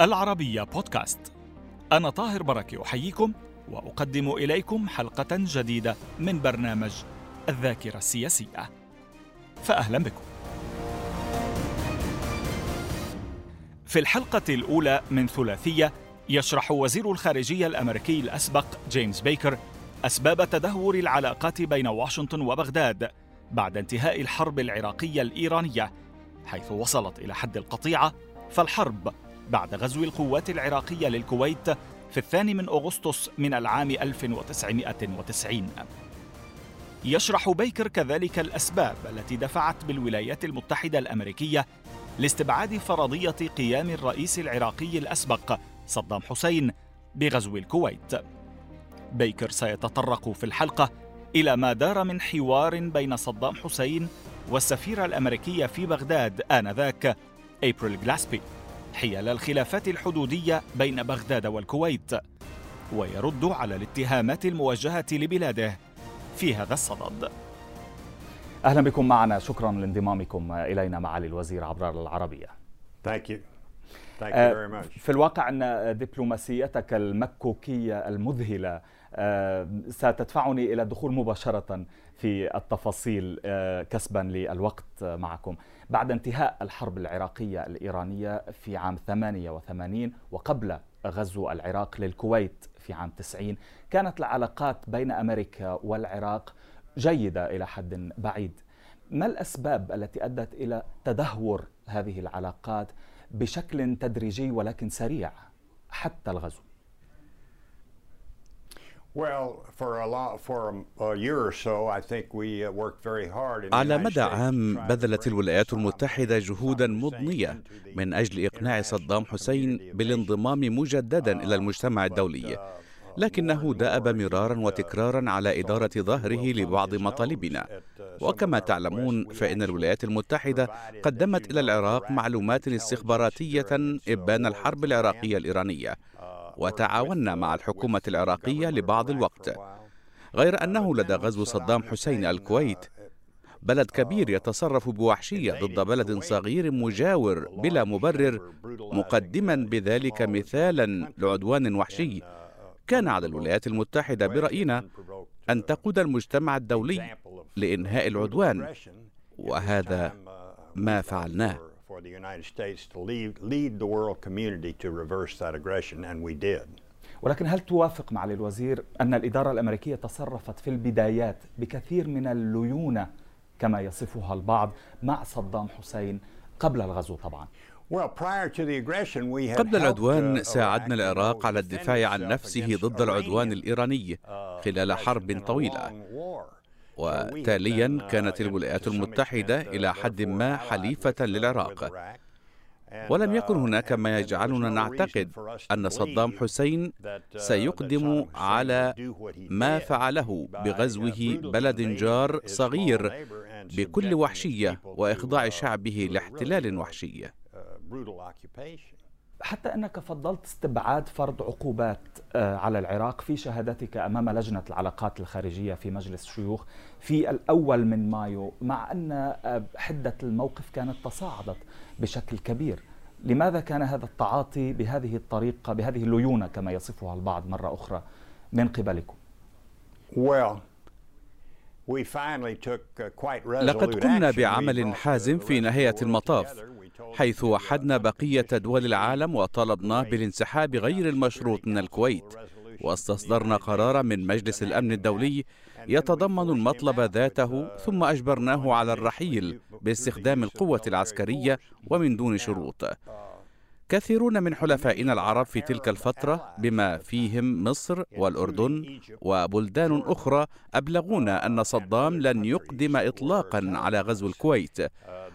العربية بودكاست. أنا طاهر بركة أحييكم وأقدم إليكم حلقة جديدة من برنامج الذاكرة السياسية. فأهلا بكم. في الحلقة الأولى من ثلاثية يشرح وزير الخارجية الأمريكي الأسبق جيمس بيكر أسباب تدهور العلاقات بين واشنطن وبغداد بعد انتهاء الحرب العراقية الإيرانية حيث وصلت إلى حد القطيعة فالحرب بعد غزو القوات العراقية للكويت في الثاني من أغسطس من العام 1990 يشرح بيكر كذلك الأسباب التي دفعت بالولايات المتحدة الأمريكية لاستبعاد فرضية قيام الرئيس العراقي الأسبق صدام حسين بغزو الكويت. بيكر سيتطرق في الحلقة إلى ما دار من حوار بين صدام حسين والسفيرة الأمريكية في بغداد آنذاك أبريل جلاسبي حيال الخلافات الحدودية بين بغداد والكويت ويرد على الاتهامات الموجهة لبلاده في هذا الصدد أهلا بكم معنا شكرا لانضمامكم إلينا معالي الوزير عبر العربية Thank you. Thank you آه، very much. في الواقع أن دبلوماسيتك المكوكية المذهلة آه، ستدفعني إلى الدخول مباشرة في التفاصيل آه، كسبا للوقت معكم بعد انتهاء الحرب العراقية الإيرانية في عام 88 وقبل غزو العراق للكويت في عام 90 كانت العلاقات بين أمريكا والعراق جيدة إلى حد بعيد. ما الأسباب التي أدت إلى تدهور هذه العلاقات بشكل تدريجي ولكن سريع حتى الغزو Well, for a lot, for a, a year or so, I think we uh, worked very hard. in the على United مدى عام بذلت الولايات المتحدة جهودا مضنية من أجل إقناع صدام حسين بالانضمام مجددا إلى المجتمع But, الدولي. uh, لكنه دأب مرارا uh, وتكرارا على إدارة ظهره لبعض مطالبنا. وكما تعلمون فإن الولايات المتحدة قدمت إلى العراق معلومات استخباراتية إبان الحرب العراقية الإيرانية. وتعاوننا مع الحكومة العراقية لبعض الوقت. غير أنه لدى غزو صدام حسين الكويت. بلد كبير يتصرف بوحشية ضد بلد صغير مجاور بلا مبرر مقدما بذلك مثالا لعدوان وحشي. كان على الولايات المتحدة برأينا أن تقود المجتمع الدولي لإنهاء العدوان وهذا ما فعلناه. for the United States to lead, lead the world community to reverse that aggression, and we did. ولكن هل توافق معالي الوزير أن الإدارة الأمريكية تصرفت في البدايات بكثير من الليونة كما يصفها البعض مع صدام حسين قبل الغزو طبعا؟ قبل العدوان uh, ساعدنا العراق على الدفاع عن نفسه ضد العدوان الإيراني uh, خلال حرب طويلة وتاليا كانت الولايات المتحدة إلى حد ما حليفة للعراق. ولم يكن هناك ما يجعلنا نعتقد أن صدام حسين سيقدم على ما فعله بغزوه بلد جار صغير بكل وحشية وإخضاع شعبه لاحتلال وحشي حتى أنك فضلت استبعاد فرض عقوبات آه، على العراق في شهادتك أمام لجنة العلاقات الخارجية في مجلس الشيوخ في الأول من مايو مع أن آه، حدة الموقف كانت تصاعدت بشكل كبير. لماذا كان هذا التعاطي بهذه الطريقة بهذه الليونة كما يصفها البعض مرة أخرى من قبلكم؟ Well, uh, لقد قمنا بعمل حازم في world المطاف. حيث وحدنا بقية دول العالم وطالبناه بالانسحاب غير المشروط من الكويت واستصدرنا قرارا من مجلس الأمن الدولي يتضمن المطلب ذاته ثم أجبرناه على الرحيل باستخدام القوة العسكرية ومن دون شروط. كثيرون من حلفائنا العرب في تلك الفترة بما فيهم مصر والأردن وبلدان أخرى أبلغونا أن صدام لن يقدم إطلاقا على غزو الكويت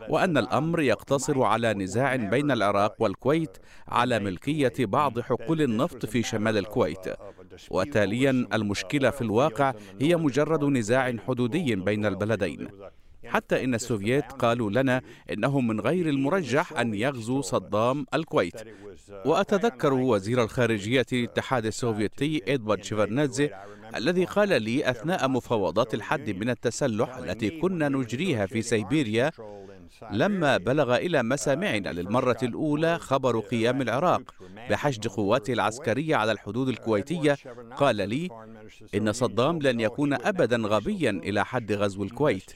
وأن الأمر يقتصر على نزاع بين العراق والكويت على ملكية بعض حقول النفط في شمال الكويت. وتاليا المشكلة في الواقع هي مجرد نزاع حدودي بين البلدين. حتى إن السوفييت قالوا لنا إنه من غير المرجح أن يغزو صدام الكويت. وأتذكر وزير الخارجية الاتحاد السوفيتي إدوارد شيفرنادزي الذي قال لي أثناء مفاوضات الحد من التسلح التي كنا نجريها في سيبيريا لما بلغ إلى مسامعنا للمرة الأولى خبر قيام العراق بحشد قواته العسكرية على الحدود الكويتية. قال لي إن صدام لن يكون أبدا غبيا إلى حد غزو الكويت.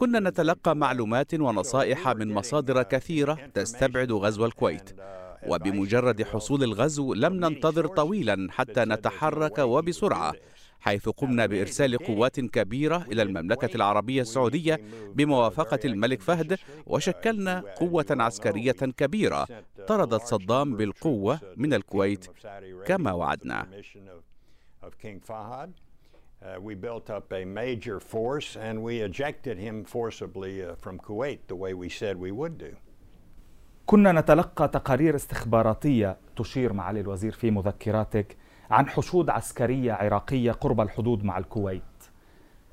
كنا نتلقى معلومات ونصائح من مصادر كثيرة تستبعد غزو الكويت. وبمجرد حصول الغزو لم ننتظر طويلا حتى نتحرك وبسرعة حيث قمنا بإرسال قوات كبيرة إلى المملكة العربية السعودية بموافقة الملك فهد وشكلنا قوة عسكرية كبيرة طردت صدام بالقوة من الكويت كما وعدنا. Uh, we built up a major force and we ejected him forcibly uh, from Kuwait the way we said we would do. كنا نتلقى تقارير استخباراتية تشير معالي الوزير في مذكراتك عن حشود عسكرية عراقية قرب الحدود مع الكويت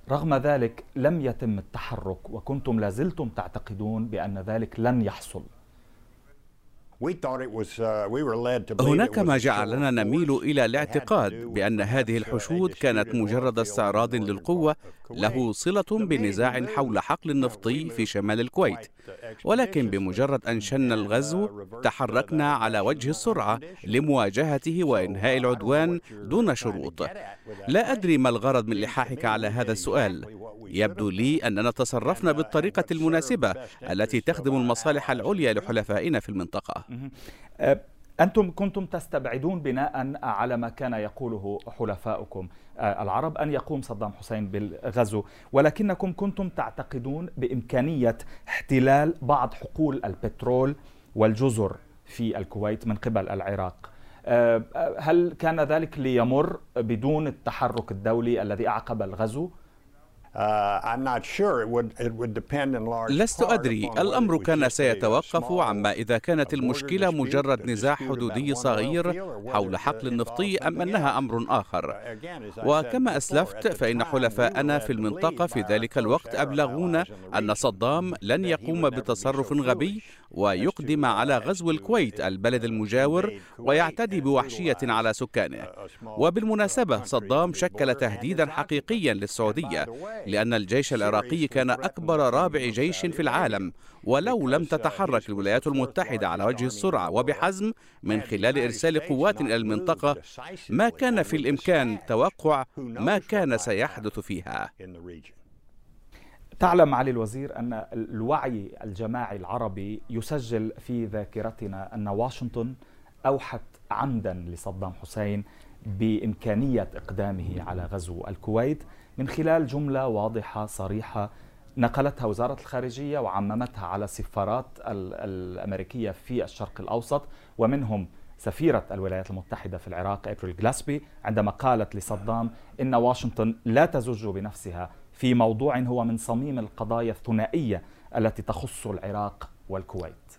رغم ذلك لم يتم التحرك وكنتم لازلتم تعتقدون بأن ذلك لن يحصل هناك ما جعلنا نميل إلى الاعتقاد بأن هذه الحشود كانت مجرد استعراض للقوة له صلة بنزاع حول حقل النفطي في شمال الكويت. ولكن بمجرد أن شن الغزو تحركنا على وجه السرعة لمواجهته وإنهاء العدوان دون شروط. لا أدري ما الغرض من لحاحك على هذا السؤال. يبدو لي أننا تصرفنا بالطريقة المناسبة التي تخدم المصالح العليا لحلفائنا في المنطقة. أنتم كنتم تستبعدون بناء على ما كان يقوله حلفاؤكم. أه، العرب أن يقوم صدام حسين بالغزو ولكنكم كنتم تعتقدون بإمكانية احتلال بعض حقول البترول والجزر في الكويت من قبل العراق. أه، هل كان ذلك ليمر بدون التحرك الدولي الذي أعقب الغزو؟ Uh, لست أدري. الأمر كان سيتوقف عما إذا كانت المشكلة مجرد نزاع حدودي صغير حول حقل النفطي أم أنها أمر آخر. وكما أسلفت فإن حلفاءنا في المنطقة في ذلك الوقت أبلغونا أن صدام لن يقوم بتصرف غبي ويقدم على غزو الكويت البلد المجاور ويعتدي بوحشية على سكانه. وبالمناسبة صدام شكل تهديدا حقيقيا للسعودية. لأن الجيش العراقي كان أكبر رابع جيش في العالم ولو لم تتحرك الولايات المتحدة على وجه السرعة وبحزم من خلال إرسال قوات إلى المنطقة ما كان في الإمكان توقع ما كان سيحدث فيها. تعلم معالي الوزير أن الوعي الجماعي العربي يسجل في ذاكرتنا أن واشنطن أوحت عمدا لصدام حسين بإمكانية إقدامه على غزو الكويت. من خلال جملة واضحة صريحة نقلتها وزارة الخارجية وعممتها على السفارات الأمريكية في الشرق الأوسط ومنهم سفيرة الولايات المتحدة في العراق أبريل جلاسبي عندما قالت لصدام إن واشنطن لا تزج بنفسها في موضوع هو من صميم القضايا الثنائية التي تخص العراق والكويت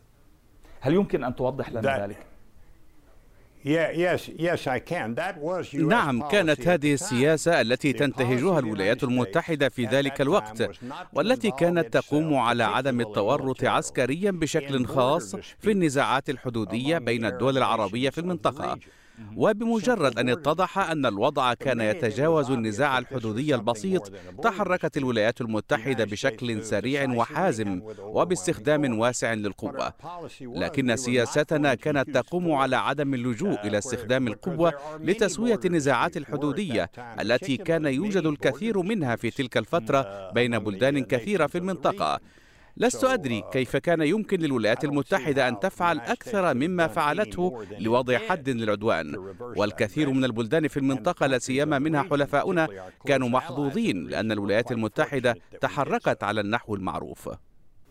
هل يمكن أن توضح لنا ذلك؟ نعم كانت هذه السياسة التي تنتهجها الولايات المتحدة في ذلك الوقت والتي كانت تقوم على عدم التورط عسكريا بشكل خاص في النزاعات الحدودية بين الدول العربية في المنطقة. وبمجرد أن اتضح أن الوضع كان يتجاوز النزاع الحدودي البسيط تحركت الولايات المتحدة بشكل سريع وحازم وباستخدام واسع للقوة. لكن سياستنا كانت تقوم على عدم اللجوء إلى استخدام القوة لتسوية النزاعات الحدودية التي كان يوجد الكثير منها في تلك الفترة بين بلدان كثيرة في المنطقة. لست أدري كيف كان يمكن للولايات المتحدة أن تفعل أكثر مما فعلته لوضع حد للعدوان. والكثير من البلدان في المنطقة لا سيما منها حلفاؤنا كانوا محظوظين لأن الولايات المتحدة تحركت على النحو المعروف.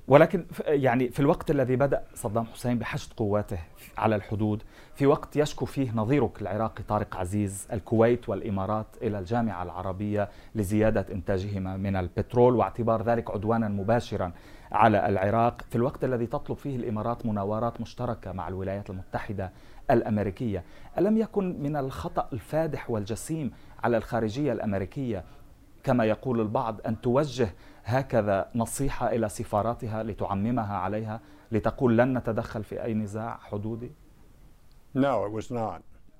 ولكن يعني في الوقت الذي بدأ صدام حسين بحشد قواته على الحدود في وقت يشكو فيه نظيرك العراقي طارق عزيز الكويت والإمارات إلى الجامعة العربية لزيادة إنتاجهما من البترول واعتبار ذلك عدوانا مباشرا على العراق في الوقت الذي تطلب فيه الإمارات مناورات مشتركة مع الولايات المتحدة الأمريكية، ألم يكن من الخطأ الفادح والجسيم على الخارجية الأمريكية كما يقول البعض أن توجه هكذا نصيحة إلى سفاراتها لتعممها عليها لتقول لن نتدخل في أي نزاع حدودي؟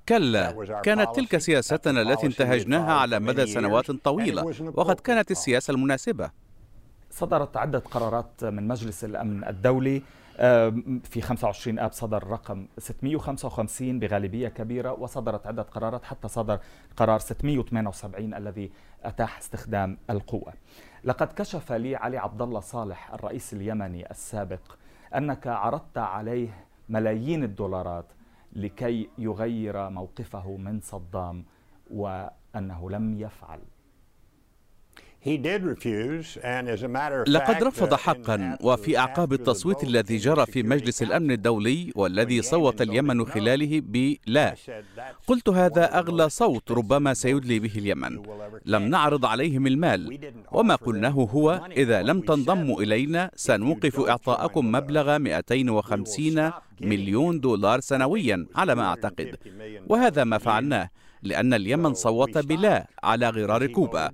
كلا كانت تلك سياستنا التي انتهجناها على مدى سنوات طويلة وقد كانت السياسة المناسبة. صدرت عدة قرارات من مجلس الأمن الدولي. في 25 آب صدر رقم 655 بغالبية كبيرة وصدرت عدة قرارات حتى صدر قرار 678 الذي أتاح استخدام القوة. لقد كشف لي علي عبد الله صالح الرئيس اليمني السابق أنك عرضت عليه ملايين الدولارات لكي يغير موقفه من صدام وأنه لم يفعل. لقد رفض حقا وفي أعقاب التصويت الذي جرى في مجلس الأمن الدولي والذي صوت اليمن خلاله بلا قلت هذا أغلى صوت ربما سيدلي به اليمن. لم نعرض عليهم المال. وما قلناه هو إذا لم تنضموا إلينا سنوقف إعطاءكم مبلغ 250 مليون دولار سنويا على ما أعتقد. وهذا ما فعلناه لأن اليمن صوت بلا على غرار كوبا.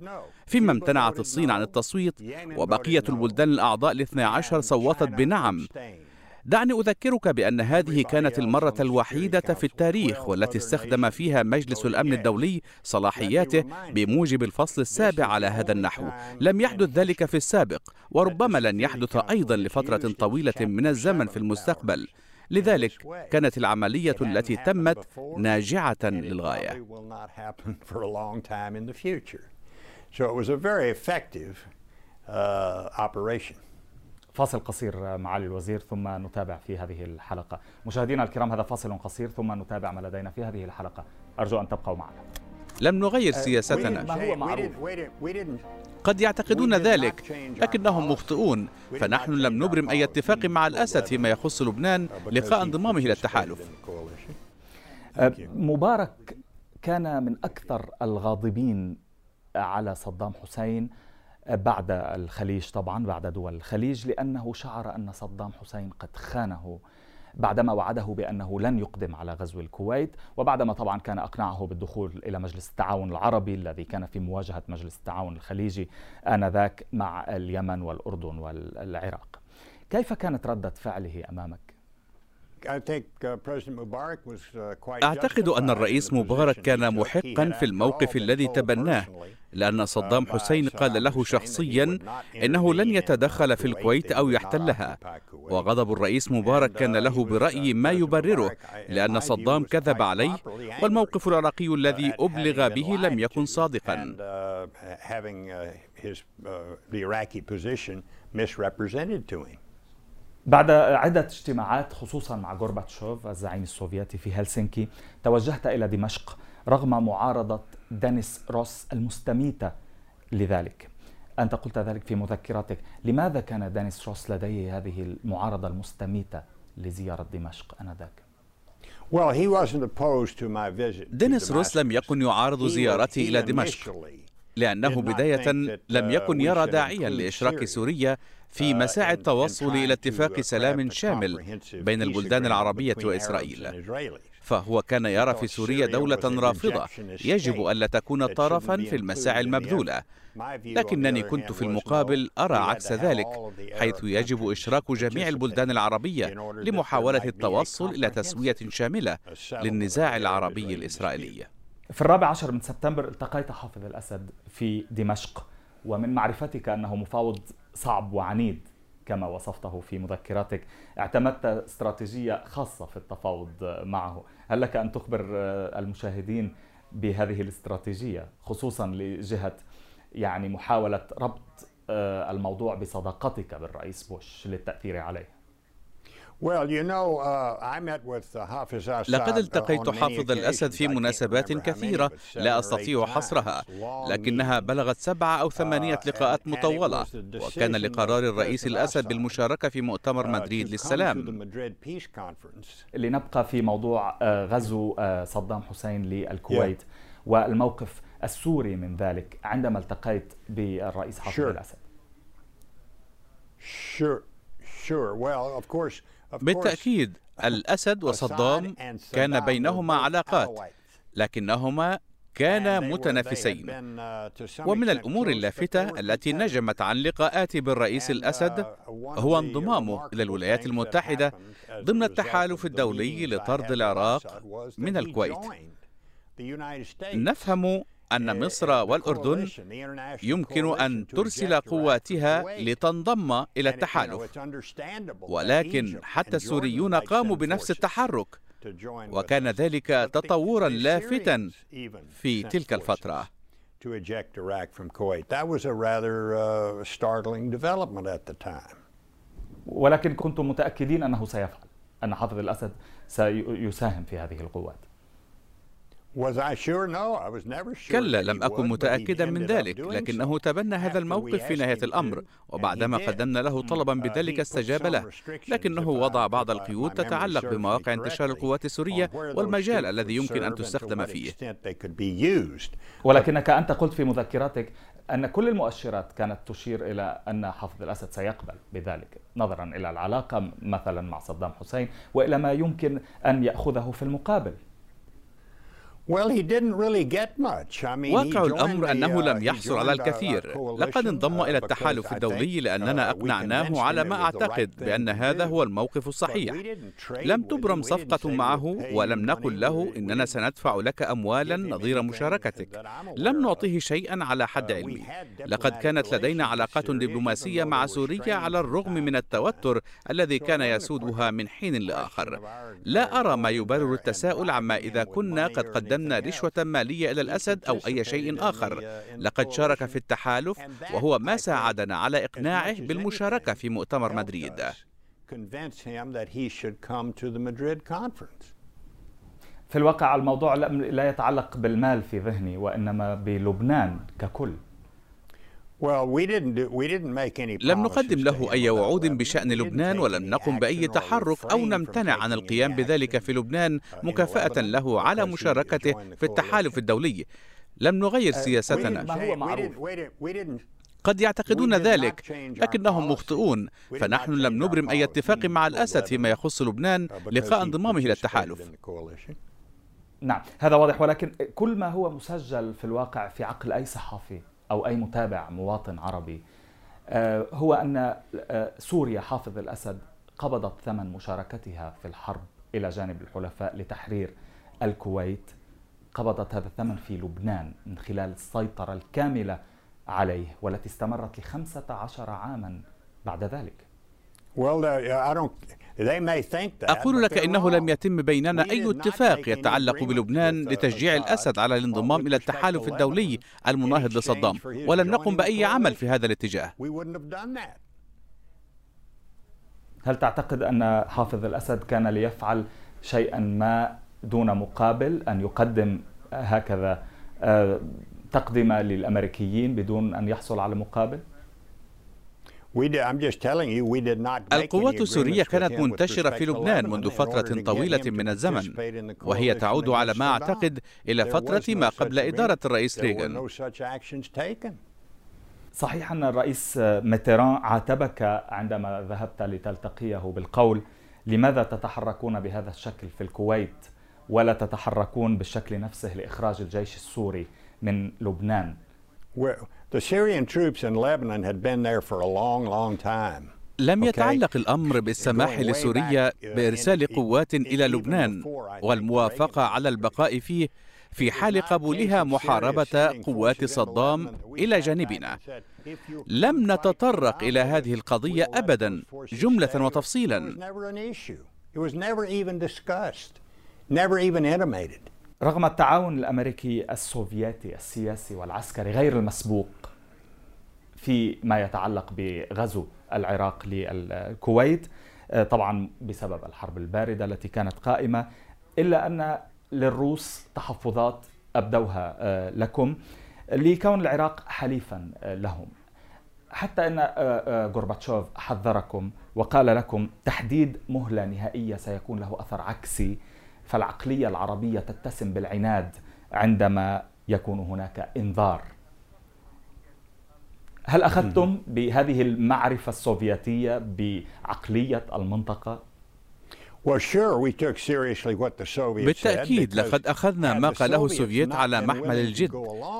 فيما امتنعت الصين عن التصويت وبقية البلدان الأعضاء الاثنى عشر صوتت بنعم. دعني أذكرك بأن هذه كانت المرة الوحيدة في التاريخ والتي استخدم فيها مجلس الأمن الدولي صلاحياته بموجب الفصل السابع على هذا النحو. لم يحدث ذلك في السابق وربما لن يحدث أيضا لفترة طويلة من الزمن في المستقبل. لذلك كانت العملية التي تمت ناجعة للغاية. So it was a very effective uh, operation. فاصل قصير معالي الوزير ثم نتابع في هذه الحلقة. مشاهدينا الكرام هذا فاصل قصير ثم نتابع ما لدينا في هذه الحلقة. أرجو أن تبقوا معنا. لم نغير uh, سياستنا. قد يعتقدون ذلك لكنهم مخطئون. فنحن لم نبرم أي اتفاق مع الأسد فيما يخص لبنان uh, لقاء انضمامه إلى التحالف. uh, مبارك كان من أكثر الغاضبين على صدام حسين بعد الخليج طبعا بعد دول الخليج لأنه شعر أن صدام حسين قد خانه بعدما وعده بأنه لن يقدم على غزو الكويت وبعدما طبعا كان أقنعه بالدخول إلى مجلس التعاون العربي الذي كان في مواجهة مجلس التعاون الخليجي آنذاك مع اليمن والأردن والعراق كيف كانت ردة فعله أمامك؟ Uh, uh, أعتقد أن الرئيس مبارك كان محقا في الموقف الذي تبناه لأن صدام uh, حسين قال له شخصيا إنه لن يتدخل في الكويت أو يحتلها. وغضب الرئيس مبارك كان له برأي ما يبرره لأن صدام كذب عليه والموقف العراقي الذي أبلغ به لم يكن صادقا. بعد عدة اجتماعات خصوصا مع غورباتشوف الزعيم السوفيتي في هلسنكي توجهت إلى دمشق رغم معارضة دينيس روس المستميتة لذلك. أنت قلت ذلك في مذكراتك لماذا كان دينيس روس لديه هذه المعارضة المستميتة لزيارة دمشق آنذاك؟ دينيس روس لم يكن يعارض زيارتي إلى دمشق لأنه بداية لم يكن يرى داعيا لإشراك سوريا في uh, مساعي التوصل إلى اتفاق سلام شامل بين البلدان العربية وإسرائيل. فهو كان يرى في سوريا دولة رافضة. يجب ألا تكون طرفا في المساعي المبذولة. لكنني كنت في المقابل أرى عكس ذلك حيث يجب إشراك جميع البلدان العربية لمحاولة التوصل إلى تسوية شاملة للنزاع العربي الإسرائيلي. في الرابع عشر من سبتمبر التقيت حافظ الأسد في دمشق ومن معرفتك أنه مفاوض صعب وعنيد كما وصفته في مذكراتك اعتمدت استراتيجية خاصة في التفاوض معه. هل لك أن تخبر المشاهدين بهذه الاستراتيجية خصوصا لجهة يعني محاولة ربط الموضوع بصداقتك بالرئيس بوش للتأثير عليه؟ لقد التقيت حافظ الأسد في مناسبات كثيرة لا أستطيع حصرها لكنها بلغت سبعة أو ثمانية uh, لقاءات مطولة. وكان لقرار الرئيس الأسد بالمشاركة في مؤتمر uh, مدريد للسلام. لنبقى في موضوع غزو صدام حسين للكويت والموقف السوري من ذلك عندما التقيت بالرئيس حافظ الأسد. Sure, sure. Well, of course, بالتأكيد الأسد وصدام كان بينهما علاقات لكنهما كانا متنافسين. uh, ومن الأمور اللافتة التي نجمت عن لقاءات بالرئيس uh, الأسد هو انضمامه إلى الولايات المتحدة ضمن التحالف الدولي لطرد العراق من الكويت. نفهم أن مصر والأردن يمكن أن ترسل قواتها لتنضم إلى التحالف. ولكن حتى السوريون قاموا بنفس التحرك. وكان ذلك تطورا لافتا في تلك الفترة. to eject Iraq from Kuwait. That was a rather uh, startling development at the time. ولكن كنتم متأكدين أنه سيفعل أن حافظ الأسد سيساهم في هذه القوات. كلا لم أكن متأكدا من ذلك لكنه تبنى هذا الموقف في نهاية الأمر وبعدما قدمنا له طلبا uh, بذلك استجاب له لكنه وضع بعض القيود تتعلق بمواقع انتشار القوات السورية والمجال الذي يمكن أن تستخدم فيه. ولكنك أنت قلت في مذكراتك أن كل المؤشرات كانت تشير إلى أن حافظ الأسد سيقبل بذلك نظرا إلى العلاقة مثلا مع صدام حسين وإلى ما يمكن أن يأخذه في المقابل. واقع الأمر أنه لم uh, يحصل على الكثير. لقد انضم إلى التحالف الدولي لأننا uh, أقنعناه على ما أعتقد بأن هذا هو الموقف الصحيح. لم تبرم صفقة معه ولم نقل له إننا سندفع لك أموالا نظير مشاركتك. لم نعطيه شيئا على حد uh, علمي. لقد كانت لدينا علاقات دبلوماسية مع سوريا على الرغم من التوتر الذي كان يسودها من حين لآخر. لا أرى ما يبرر التساؤل عما إذا كنا قد قدمنا قدمنا رشوة مالية إلى الأسد أو أي شيء آخر. لقد شارك في التحالف وهو ما ساعدنا على إقناعه بالمشاركة في مؤتمر مدريد. في الواقع الموضوع لا يتعلق بالمال في ذهني وإنما بلبنان ككل. لم نقدم له أي وعود بشأن لبنان ولم نقم بأي تحرك أو نمتنع عن القيام بذلك في لبنان مكافأة له على مشاركته في التحالف الدولي. لم نغير uh, سياستنا. قد يعتقدون ذلك لكنهم مخطئون. فنحن لم نبرم أي اتفاق مع الأسد فيما يخص لبنان uh, لقاء انضمامه إلى التحالف. نعم هذا واضح. ولكن كل ما هو مسجل في الواقع في عقل أي صحفي أو أي متابع مواطن عربي. آه، هو أن آه، سوريا حافظ الأسد قبضت ثمن مشاركتها في الحرب إلى جانب الحلفاء لتحرير الكويت. قبضت هذا الثمن في لبنان من خلال السيطرة الكاملة عليه والتي استمرت لخمسة عشر عاما بعد ذلك. Well, I don't, أقول لك إنه لم يتم بيننا أي اتفاق يتعلق بلبنان لتشجيع الأسد على الانضمام إلى التحالف الدولي المناهض لصدام. ولم نقم بأي عمل في هذا الاتجاه. هل تعتقد أن حافظ الأسد كان ليفعل شيئا ما دون مقابل أن يقدم هكذا آه، تقدمة للأمريكيين بدون أن يحصل على مقابل؟ القوات السورية كانت منتشرة في لبنان منذ فترة طويلة من الزمن وهي تعود على ما أعتقد إلى فترة ما قبل إدارة الرئيس ريغان. صحيح أن الرئيس ميتيران عاتبك عندما ذهبت لتلتقيه بالقول لماذا تتحركون بهذا الشكل في الكويت ولا تتحركون بالشكل نفسه لإخراج الجيش السوري من لبنان؟ The Syrian troops in Lebanon had been there for a long, long time. لم يتعلق الأمر بالسماح لسوريا بإرسال قوات إلى لبنان والموافقة على البقاء فيه في حال قبولها محاربة قوات صدام إلى جانبنا. لم نتطرق إلى هذه القضية أبدا. جملة وتفصيلا. رغم التعاون الأمريكي السوفيتي السياسي والعسكري غير المسبوق في ما يتعلق بغزو العراق للكويت آه، طبعا بسبب الحرب الباردة التي كانت قائمة إلا أن للروس تحفظات أبدوها آه، لكم لكون العراق حليفا آه، لهم. حتى إن غورباتشوف حذركم وقال لكم تحديد مهلة نهائية سيكون له أثر عكسي فالعقلية العربية تتسم بالعناد عندما يكون هناك انذار هل أخذتم بهذه المعرفة السوفيتية بعقلية المنطقة؟ بالتأكيد لقد أخذنا ما قاله السوفييت على محمل الجد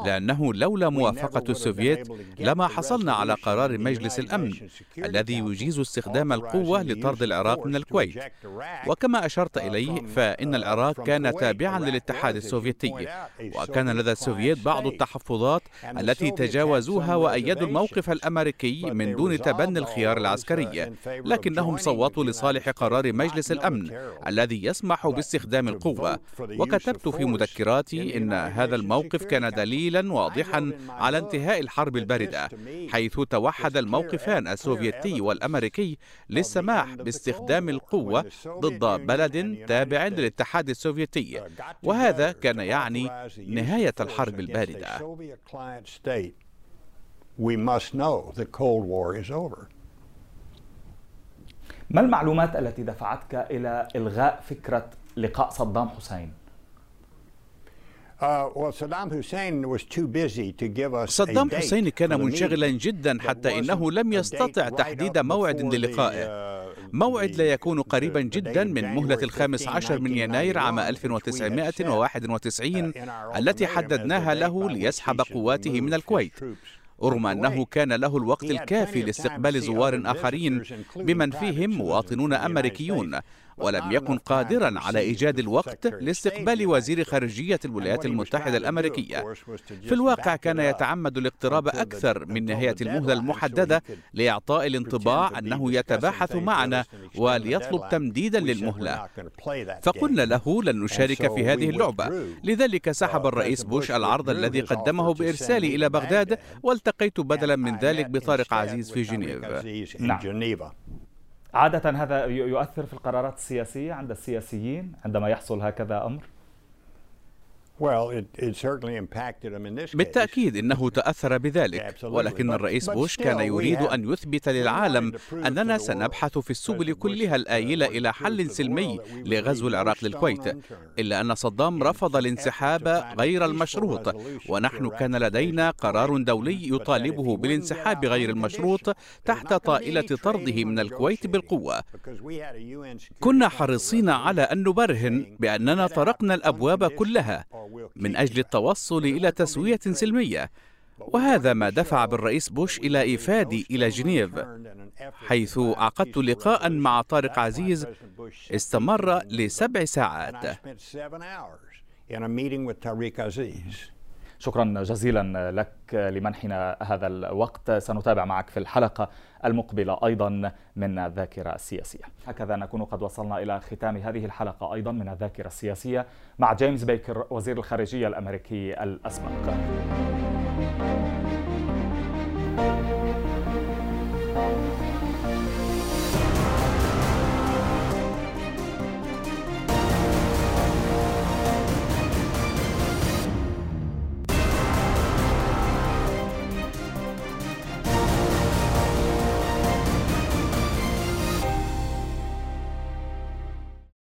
لأنه لولا موافقة السوفييت لما حصلنا على قرار مجلس الأمن الذي يجيز استخدام القوة لطرد العراق من الكويت. وكما أشرت إليه فإن العراق كان تابعا للاتحاد السوفيتي. وكان لدى السوفييت بعض التحفظات التي تجاوزوها وأيدوا الموقف الأمريكي من دون تبني الخيار العسكري لكنهم صوتوا لصالح قرار مجلس الأمن. الذي يسمح باستخدام القوة. وكتبت في مذكراتي إن هذا الموقف كان دليلا واضحا على انتهاء الحرب الباردة حيث توحد الموقفان السوفيتي والأمريكي للسماح باستخدام القوة ضد بلد تابع للاتحاد السوفيتي. وهذا كان يعني نهاية الحرب الباردة. We must know the Cold War is over. ما المعلومات التي دفعتك إلى إلغاء فكرة لقاء صدام حسين؟ Uh, صدام حسين كان منشغلا جدا حتى إنه لم يستطع تحديد موعد للقائه uh, موعد لا يكون قريبا جدا من مهلة الخامس عشر من يناير عام 1991 التي حددناها له ليسحب قواته من الكويت. رغم أنه كان له الوقت الكافي لاستقبال زوار آخرين بمن فيهم مواطنون أمريكيون. ولم يكن قادرا على إيجاد الوقت لاستقبال وزير خارجية الولايات المتحدة الأمريكية. في الواقع كان يتعمد الاقتراب أكثر من نهاية المهلة المحددة لإعطاء الانطباع أنه يتباحث معنا وليطلب تمديدا للمهلة. فقلنا له لن نشارك في هذه اللعبة. لذلك سحب الرئيس بوش العرض الذي قدمه بإرسالي إلى بغداد والتقيت بدلا من ذلك بطارق عزيز في جنيف. نعم. عادة هذا يؤثر في القرارات السياسية عند السياسيين عندما يحصل هكذا أمر؟ بالتأكيد إنه تأثر بذلك ولكن الرئيس بوش كان يريد أن يثبت للعالم أننا سنبحث في السبل كلها الآيلة إلى حل سلمي لغزو العراق للكويت إلا أن صدام رفض الانسحاب غير المشروط ونحن كان لدينا قرار دولي يطالبه بالانسحاب غير المشروط تحت طائلة طرده من الكويت بالقوة. كنا حريصين على أن نبرهن بأننا طرقنا الأبواب كلها. من أجل التوصل إلى تسوية سلمية وهذا ما دفع بالرئيس بوش إلى إيفادي إلى جنيف حيث عقدت لقاء مع طارق عزيز استمر لسبع ساعات. شكرا جزيلا لك لمنحنا هذا الوقت. سنتابع معك في الحلقة المقبلة أيضا من الذاكرة السياسية. هكذا نكون قد وصلنا إلى ختام هذه الحلقة أيضا من الذاكرة السياسية مع جيمس بيكر وزير الخارجية الأمريكي الأسبق.